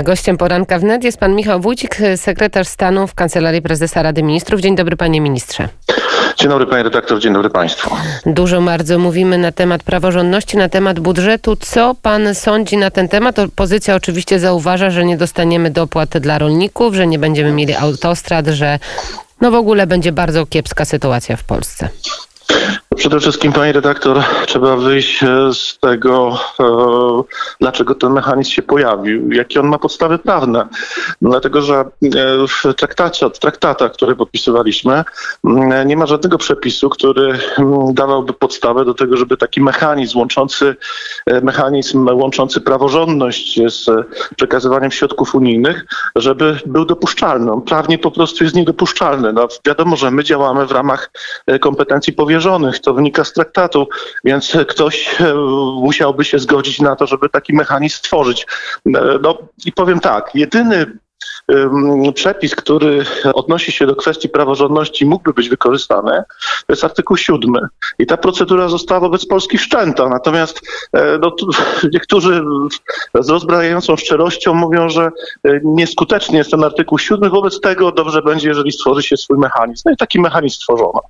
A gościem poranka wnet jest pan Michał Wójcik, sekretarz stanu w Kancelarii Prezesa Rady Ministrów. Dzień dobry panie ministrze. Dzień dobry panie redaktor, dzień dobry państwu. Dużo bardzo mówimy na temat praworządności, na temat budżetu. Co pan sądzi na ten temat? Opozycja oczywiście zauważa, że nie dostaniemy dopłat dla rolników, że nie będziemy mieli autostrad, że no w ogóle będzie bardzo kiepska sytuacja w Polsce. Przede wszystkim, pani redaktor, trzeba wyjść e, z tego, e, dlaczego ten mechanizm się pojawił, jakie on ma podstawy prawne. No, dlatego, że e, w traktacie, w traktatach, które podpisywaliśmy, nie ma żadnego przepisu, który dawałby podstawę do tego, żeby taki mechanizm łączący, mechanizm łączący praworządność z przekazywaniem środków unijnych, żeby był dopuszczalny. On prawnie po prostu jest niedopuszczalny. No, wiadomo, że my działamy w ramach kompetencji powierzonych to wynika z traktatu, więc ktoś e, musiałby się zgodzić na to, żeby taki mechanizm stworzyć. E, no i powiem tak, jedyny przepis, który odnosi się do kwestii praworządności, mógłby być wykorzystany, to jest artykuł 7. I ta procedura została wobec Polski wszczęta. Natomiast e, no, niektórzy z rozbrajającą szczerością mówią, że nieskutecznie jest ten artykuł 7. Wobec tego dobrze będzie, jeżeli stworzy się swój mechanizm. No i taki mechanizm stworzono.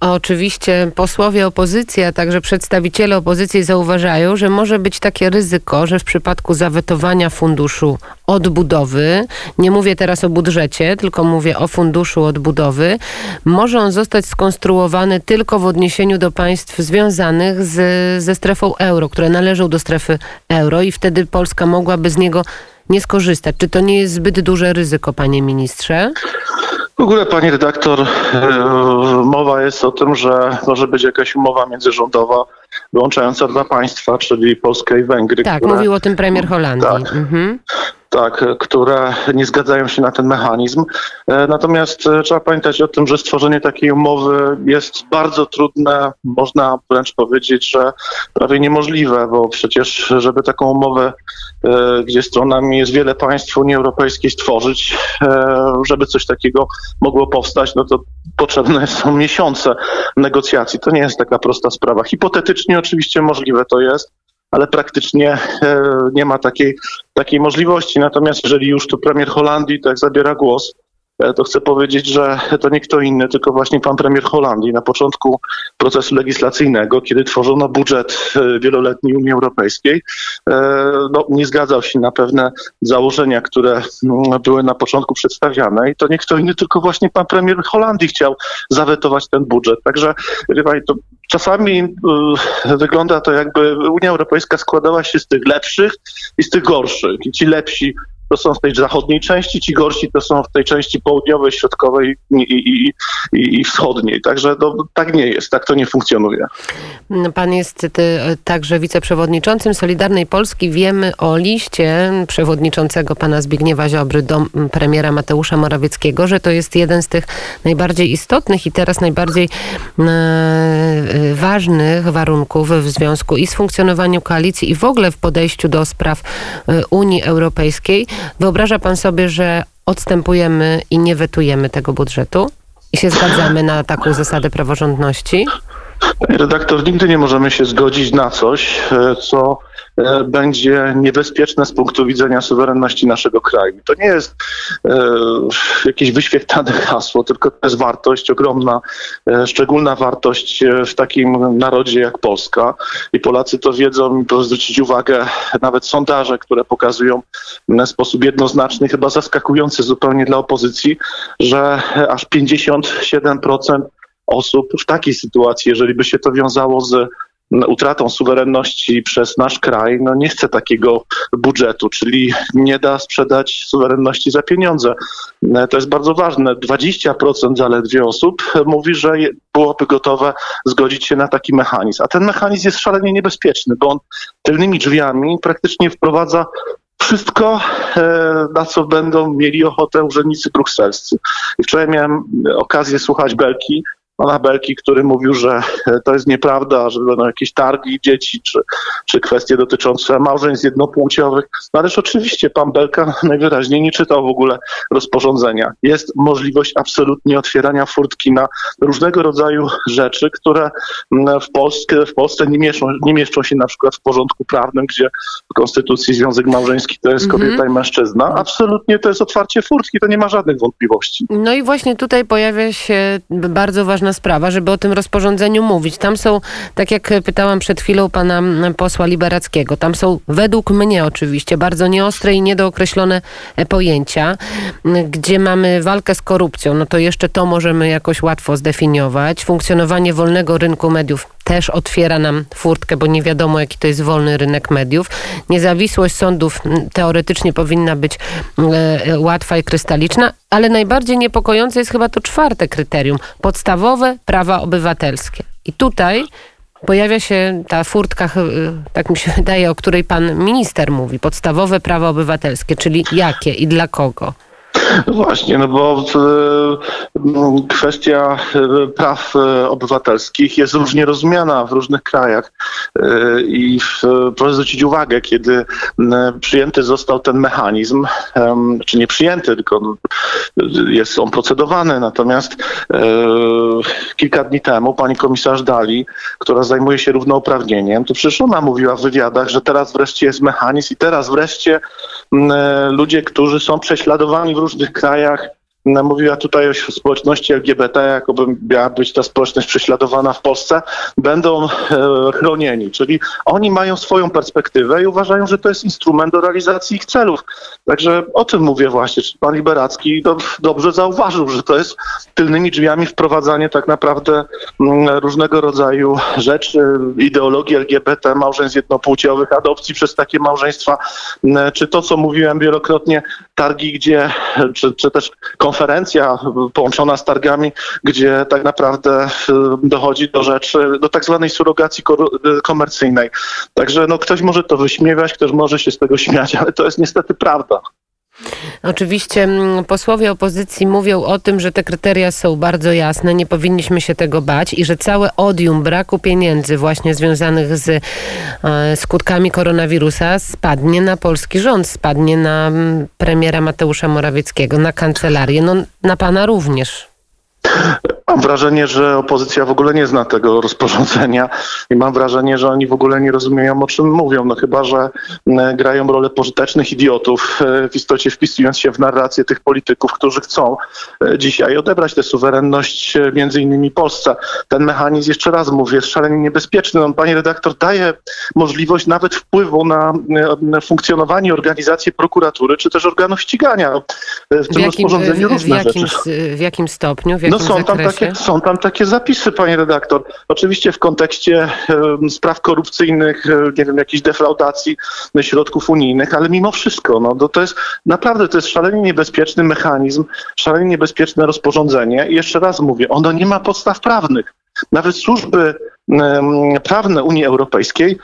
Oczywiście posłowie opozycji, a także przedstawiciele opozycji zauważają, że może być takie ryzyko, że w przypadku zawetowania funduszu odbudowy, nie mówię teraz o budżecie, tylko mówię o funduszu odbudowy, może on zostać skonstruowany tylko w odniesieniu do państw związanych z, ze strefą euro, które należą do strefy euro i wtedy Polska mogłaby z niego nie skorzystać. Czy to nie jest zbyt duże ryzyko, panie ministrze? W ogóle, pani redaktor, e, mowa jest o tym, że może być jakaś umowa międzyrządowa wyłączająca dwa państwa, czyli Polskę i Węgry. Tak, które... mówił o tym premier Holandii. Tak. Mhm tak, które nie zgadzają się na ten mechanizm. E, natomiast e, trzeba pamiętać o tym, że stworzenie takiej umowy jest bardzo trudne, można wręcz powiedzieć, że prawie niemożliwe, bo przecież, żeby taką umowę, e, gdzie stronami jest wiele państw Unii Europejskiej stworzyć, żeby coś takiego mogło powstać, no to potrzebne są miesiące negocjacji. To nie jest taka prosta sprawa. Hipotetycznie oczywiście możliwe to jest ale praktycznie e, nie ma takiej, takiej możliwości. Natomiast jeżeli już tu premier Holandii tak zabiera głos, to chcę powiedzieć, że to nie kto inny, tylko właśnie pan premier Holandii na początku procesu legislacyjnego, kiedy tworzono budżet e, wieloletni Unii Europejskiej, e, no, nie zgadzał się na pewne założenia, które były na początku przedstawiane i to nie kto inny, tylko właśnie pan premier Holandii chciał zawetować ten budżet. Także to czasami wygląda to jakby Unia Europejska składała się z tych lepszych i z tych gorszych. I ci lepsi to są w tej zachodniej części, ci gorsi to są w tej części południowej, środkowej i, i, i, i wschodniej. Także to, tak nie jest, tak to nie funkcjonuje. Pan jest ty, także wiceprzewodniczącym Solidarnej Polski. Wiemy o liście przewodniczącego pana Zbigniewa Ziobry do premiera Mateusza Morawieckiego, że to jest jeden z tych najbardziej istotnych i teraz najbardziej e, ważnych warunków w związku i z funkcjonowaniem koalicji i w ogóle w podejściu do spraw e, Unii Europejskiej. Wyobraża pan sobie, że odstępujemy i nie wetujemy tego budżetu? I się zgadzamy na taką zasadę praworządności? Panie redaktor, nigdy nie możemy się zgodzić na coś, e, co e, będzie niebezpieczne z punktu widzenia suwerenności naszego kraju. To nie jest e, jakieś wyświetlane hasło, tylko to jest wartość, ogromna, szczególna wartość w takim narodzie jak Polska. I Polacy to wiedzą, proszę zwrócić uwagę, nawet sondaże, które pokazują w sposób jednoznaczny, chyba zaskakujący zupełnie dla opozycji, że aż 57% osób w takiej sytuacji, jeżeli by się to wiązało z utratą suwerenności przez nasz kraj, no nie chce takiego budżetu, czyli nie da sprzedać suwerenności za pieniądze. To jest bardzo ważne. 20% zaledwie osób mówi, że byłoby gotowe zgodzić się na taki mechanizm. A ten mechanizm jest szalenie niebezpieczny, bo on tylnymi drzwiami praktycznie wprowadza wszystko, e, na co będą mieli ochotę urzędnicy brukselscy. I wczoraj miałem okazję słuchać Belki pana Belki, który mówił, że to jest nieprawda, że będą jakieś targi dzieci, czy, czy kwestie dotyczące małżeństw jednopłciowych. No ależ oczywiście pan Belka najwyraźniej nie czytał w ogóle rozporządzenia. Jest możliwość absolutnie otwierania furtki na różnego rodzaju rzeczy, które mm, w Polsce, w Polsce nie, mieszczą, nie mieszczą się na przykład w porządku prawnym, gdzie w Konstytucji związek małżeński to jest kobieta mm -hmm. i mężczyzna. Absolutnie to jest otwarcie furtki, to nie ma żadnych wątpliwości. No i właśnie tutaj pojawia się bardzo ważna sprawa, żeby o tym rozporządzeniu mówić. Tam są, tak jak pytałam przed chwilą pana posła Liberackiego, tam są według mnie oczywiście bardzo nieostre i niedookreślone pojęcia, gdzie mamy walkę z korupcją, no to jeszcze to możemy jakoś łatwo zdefiniować. Funkcjonowanie wolnego rynku mediów też otwiera nam furtkę, bo nie wiadomo, jaki to jest wolny rynek mediów. Niezawisłość sądów teoretycznie powinna być e, łatwa i krystaliczna, ale najbardziej niepokojące jest chyba to czwarte kryterium podstawowe prawa obywatelskie. I tutaj pojawia się ta furtka, tak mi się wydaje, o której pan minister mówi, podstawowe prawa obywatelskie, czyli jakie i dla kogo? No właśnie, no bo e, kwestia e, praw e, obywatelskich jest różnie rozumiana w różnych krajach i proszę zwrócić uwagę, kiedy przyjęty został ten mechanizm, czy nie przyjęty, tylko no, jest on procedowany, natomiast kilka dni temu pani komisarz Dali, która zajmuje się równouprawnieniem, to przecież ona mówiła w wywiadach, że teraz wreszcie jest mechanizm i teraz wreszcie ludzie, którzy są prześladowani w różnych krajach, mówiła tutaj o społeczności LGBT, jakoby miała być ta społeczność prześladowana w Polsce, będą e, chronieni. Czyli oni mają swoją perspektywę i uważają, że to jest instrument do realizacji ich celów. Także o tym mówię właśnie. Pan Liberacki dobrze zauważył, że to jest tylnymi drzwiami wprowadzanie tak naprawdę mm, różnego rodzaju rzeczy, ideologii LGBT, małżeństw jednopłciowych, adopcji przez takie małżeństwa, mm, czy to, co mówiłem wielokrotnie, targi, gdzie, czy, czy też konferencje, konferencja połączona z targami, gdzie tak naprawdę e, dochodzi do rzeczy, do tak zwanej surogacji e, komercyjnej. Także no, ktoś może to wyśmiewać, ktoś może się z tego śmiać, ale to jest niestety prawda. Oczywiście mm, posłowie opozycji mówią o tym, że te kryteria są bardzo jasne, nie powinniśmy się tego bać i że całe odium braku pieniędzy właśnie związanych z e, skutkami koronawirusa spadnie na polski rząd, spadnie na mm, premiera Mateusza Morawieckiego, na kancelarię, no na pana również. Mam wrażenie, że opozycja w ogóle nie zna tego rozporządzenia i mam wrażenie, że oni w ogóle nie rozumieją, o czym mówią. No chyba, że grają rolę pożytecznych idiotów, e, w istocie wpisując się w narrację tych polityków, którzy chcą e, dzisiaj odebrać tę suwerenność e, między innymi Polsce. Ten mechanizm, jeszcze raz mówię, jest szalenie niebezpieczny. On, panie redaktor, daje możliwość nawet wpływu na, na funkcjonowanie organizacji prokuratury, czy też organów ścigania. W tym w jakim, rozporządzeniu różne w jakim, rzeczy. W jakim stopniu? W jakim no są tam, takie, są tam takie zapisy, panie redaktor. Oczywiście w kontekście e, spraw korupcyjnych, e, nie wiem, jakiejś defraudacji środków unijnych, ale mimo wszystko, no, to, to jest naprawdę, to jest szalenie niebezpieczny mechanizm, szalenie niebezpieczne rozporządzenie. I jeszcze raz mówię, ono nie ma podstaw prawnych. Nawet służby prawne Unii Europejskiej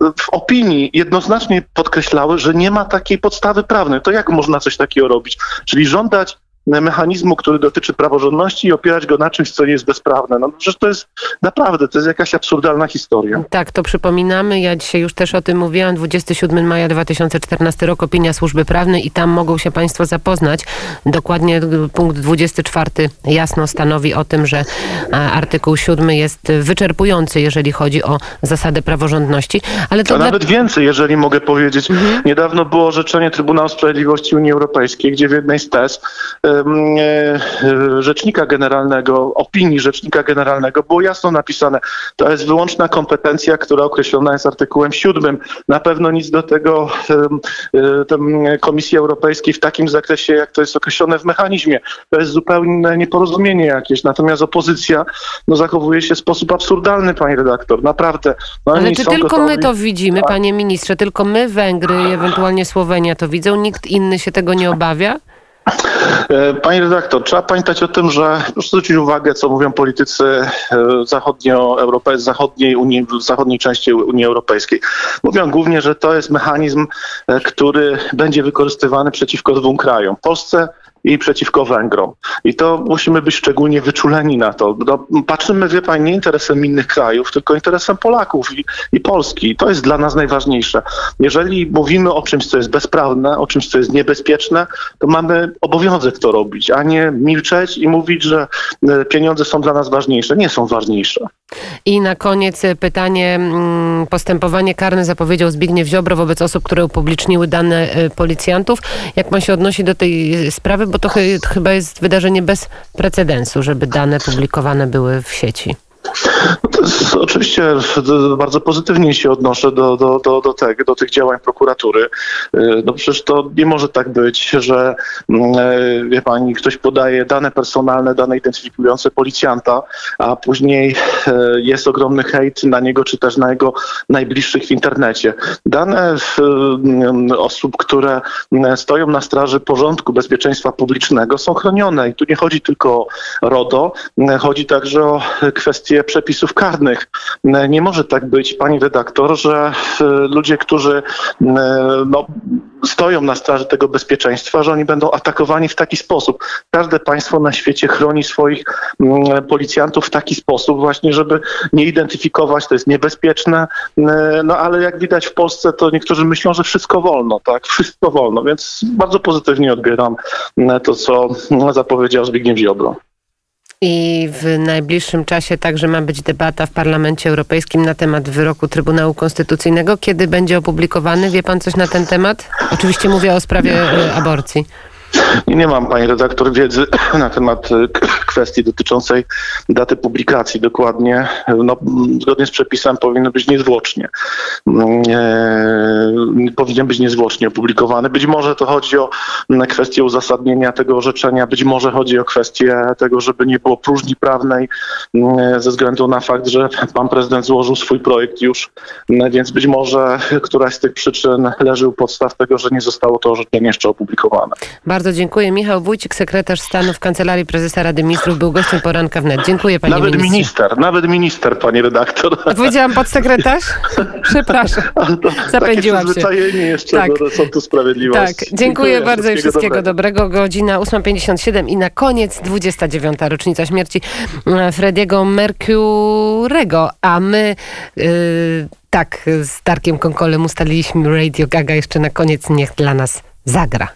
w opinii jednoznacznie podkreślały, że nie ma takiej podstawy prawnej. To jak można coś takiego robić? Czyli żądać mechanizmu, który dotyczy praworządności i opierać go na czymś, co nie jest bezprawne. No przecież to jest naprawdę, to jest jakaś absurdalna historia. Tak, to przypominamy. Ja dzisiaj już też o tym mówiłam. 27 maja 2014 rok opinia służby prawnej i tam mogą się Państwo zapoznać. Dokładnie punkt 24 jasno stanowi o tym, że artykuł 7 jest wyczerpujący, jeżeli chodzi o zasadę praworządności. Ale to A dla... nawet więcej, jeżeli mogę powiedzieć. Mhm. Niedawno było orzeczenie Trybunału Sprawiedliwości Unii Europejskiej, gdzie w jednej z tez E, rzecznika generalnego, opinii rzecznika generalnego było jasno napisane, to jest wyłączna kompetencja, która określona jest artykułem 7. Na pewno nic do tego e, Komisji Europejskiej w takim zakresie, jak to jest określone w mechanizmie. To jest zupełne nieporozumienie jakieś. Natomiast opozycja no, zachowuje się w sposób absurdalny, pani redaktor. Naprawdę. No, Ale czy tylko gotowi... my to widzimy, tak. panie ministrze? Tylko my, Węgry i ewentualnie Słowenia to widzą? Nikt inny się tego nie obawia? E, Pani redaktor, trzeba pamiętać o tym, że proszę zwrócić uwagę, co mówią politycy e, zachodniej, Unii, zachodniej części Unii Europejskiej. Mówią głównie, że to jest mechanizm, e, który będzie wykorzystywany przeciwko dwóm krajom, Polsce i przeciwko Węgrom. I to musimy być szczególnie wyczuleni na to. No, patrzymy, wie pani, nie interesem innych krajów, tylko interesem Polaków i, i Polski. I to jest dla nas najważniejsze. Jeżeli mówimy o czymś, co jest bezprawne, o czymś, co jest niebezpieczne, to mamy obowiązek to robić, a nie milczeć i mówić, że e, pieniądze są dla nas ważniejsze. Nie są ważniejsze. I na koniec e, pytanie. mm, Postępowanie karne zapowiedział Zbigniew Ziobro wobec osób, które upubliczniły dane e, policjantów. Jak pan się odnosi do tej sprawy? Bo to chy- chyba jest wydarzenie bez precedensu, żeby dane publikowane były w sieci. Oczywiście bardzo pozytywnie się odnoszę do, do, do, do, tego, do tych działań prokuratury. Y, No przecież to nie może tak być, że mm, e, wie pani, ktoś podaje dane personalne, dane identyfikujące policjanta, a później e, jest ogromny hejt na niego, czy też na jego najbliższych w internecie. Dane mm, osób, które mm, stoją na straży porządku bezpieczeństwa publicznego są chronione i tu nie chodzi tylko o RODO, chodzi także o kwestie przepisów karnych. Mm, Nie może tak być, pani redaktor, że e, ludzie, którzy mm, no, stoją na straży tego bezpieczeństwa, że oni będą atakowani w taki sposób. Każde państwo na świecie chroni swoich mm, policjantów w taki sposób właśnie, żeby nie identyfikować, to jest niebezpieczne, no ale jak widać w Polsce, to niektórzy myślą, że wszystko wolno, tak, wszystko wolno, więc bardzo pozytywnie odbieram to, co zapowiedział Zbigniew Ziobro. I w najbliższym czasie także ma być debata w Parlamencie Europejskim na temat wyroku Trybunału Konstytucyjnego. Kiedy będzie opublikowany? Wie pan coś na ten temat? Oczywiście mówię o sprawie e, aborcji. I nie mam, pani redaktor, wiedzy na temat e, k- kwestii dotyczącej daty publikacji dokładnie. No, zgodnie z przepisem powinno być niezwłocznie. Mm, E, powinien być niezwłocznie opublikowany. Być może to chodzi o m, kwestię uzasadnienia tego orzeczenia, być może chodzi o kwestię tego, żeby nie było próżni prawnej m, ze względu na fakt, że pan prezydent złożył swój projekt już, więc być może któraś z tych przyczyn leży u podstaw tego, że nie zostało to orzeczenie jeszcze opublikowane. Bardzo dziękuję. Michał Wójcik, sekretarz stanu w Kancelarii Prezesa Rady Ministrów, był gościem poranka wnet. Dziękuję panie Nawet ministrze. minister, nawet minister, pani redaktor. A Powiedziałam podsekretarz? Przepraszam. Zapędziłam takie się. jeszcze Tak. do resortu sprawiedliwości. Tak, dziękuję bardzo i wszystkiego dobrego. dobrego. Godzina 8.57 i na koniec 29. rocznica śmierci e, Frediego Mercurego, a my yy, tak z Darkiem Konkolem ustaliliśmy Radio Gaga jeszcze na koniec niech dla nas zagra.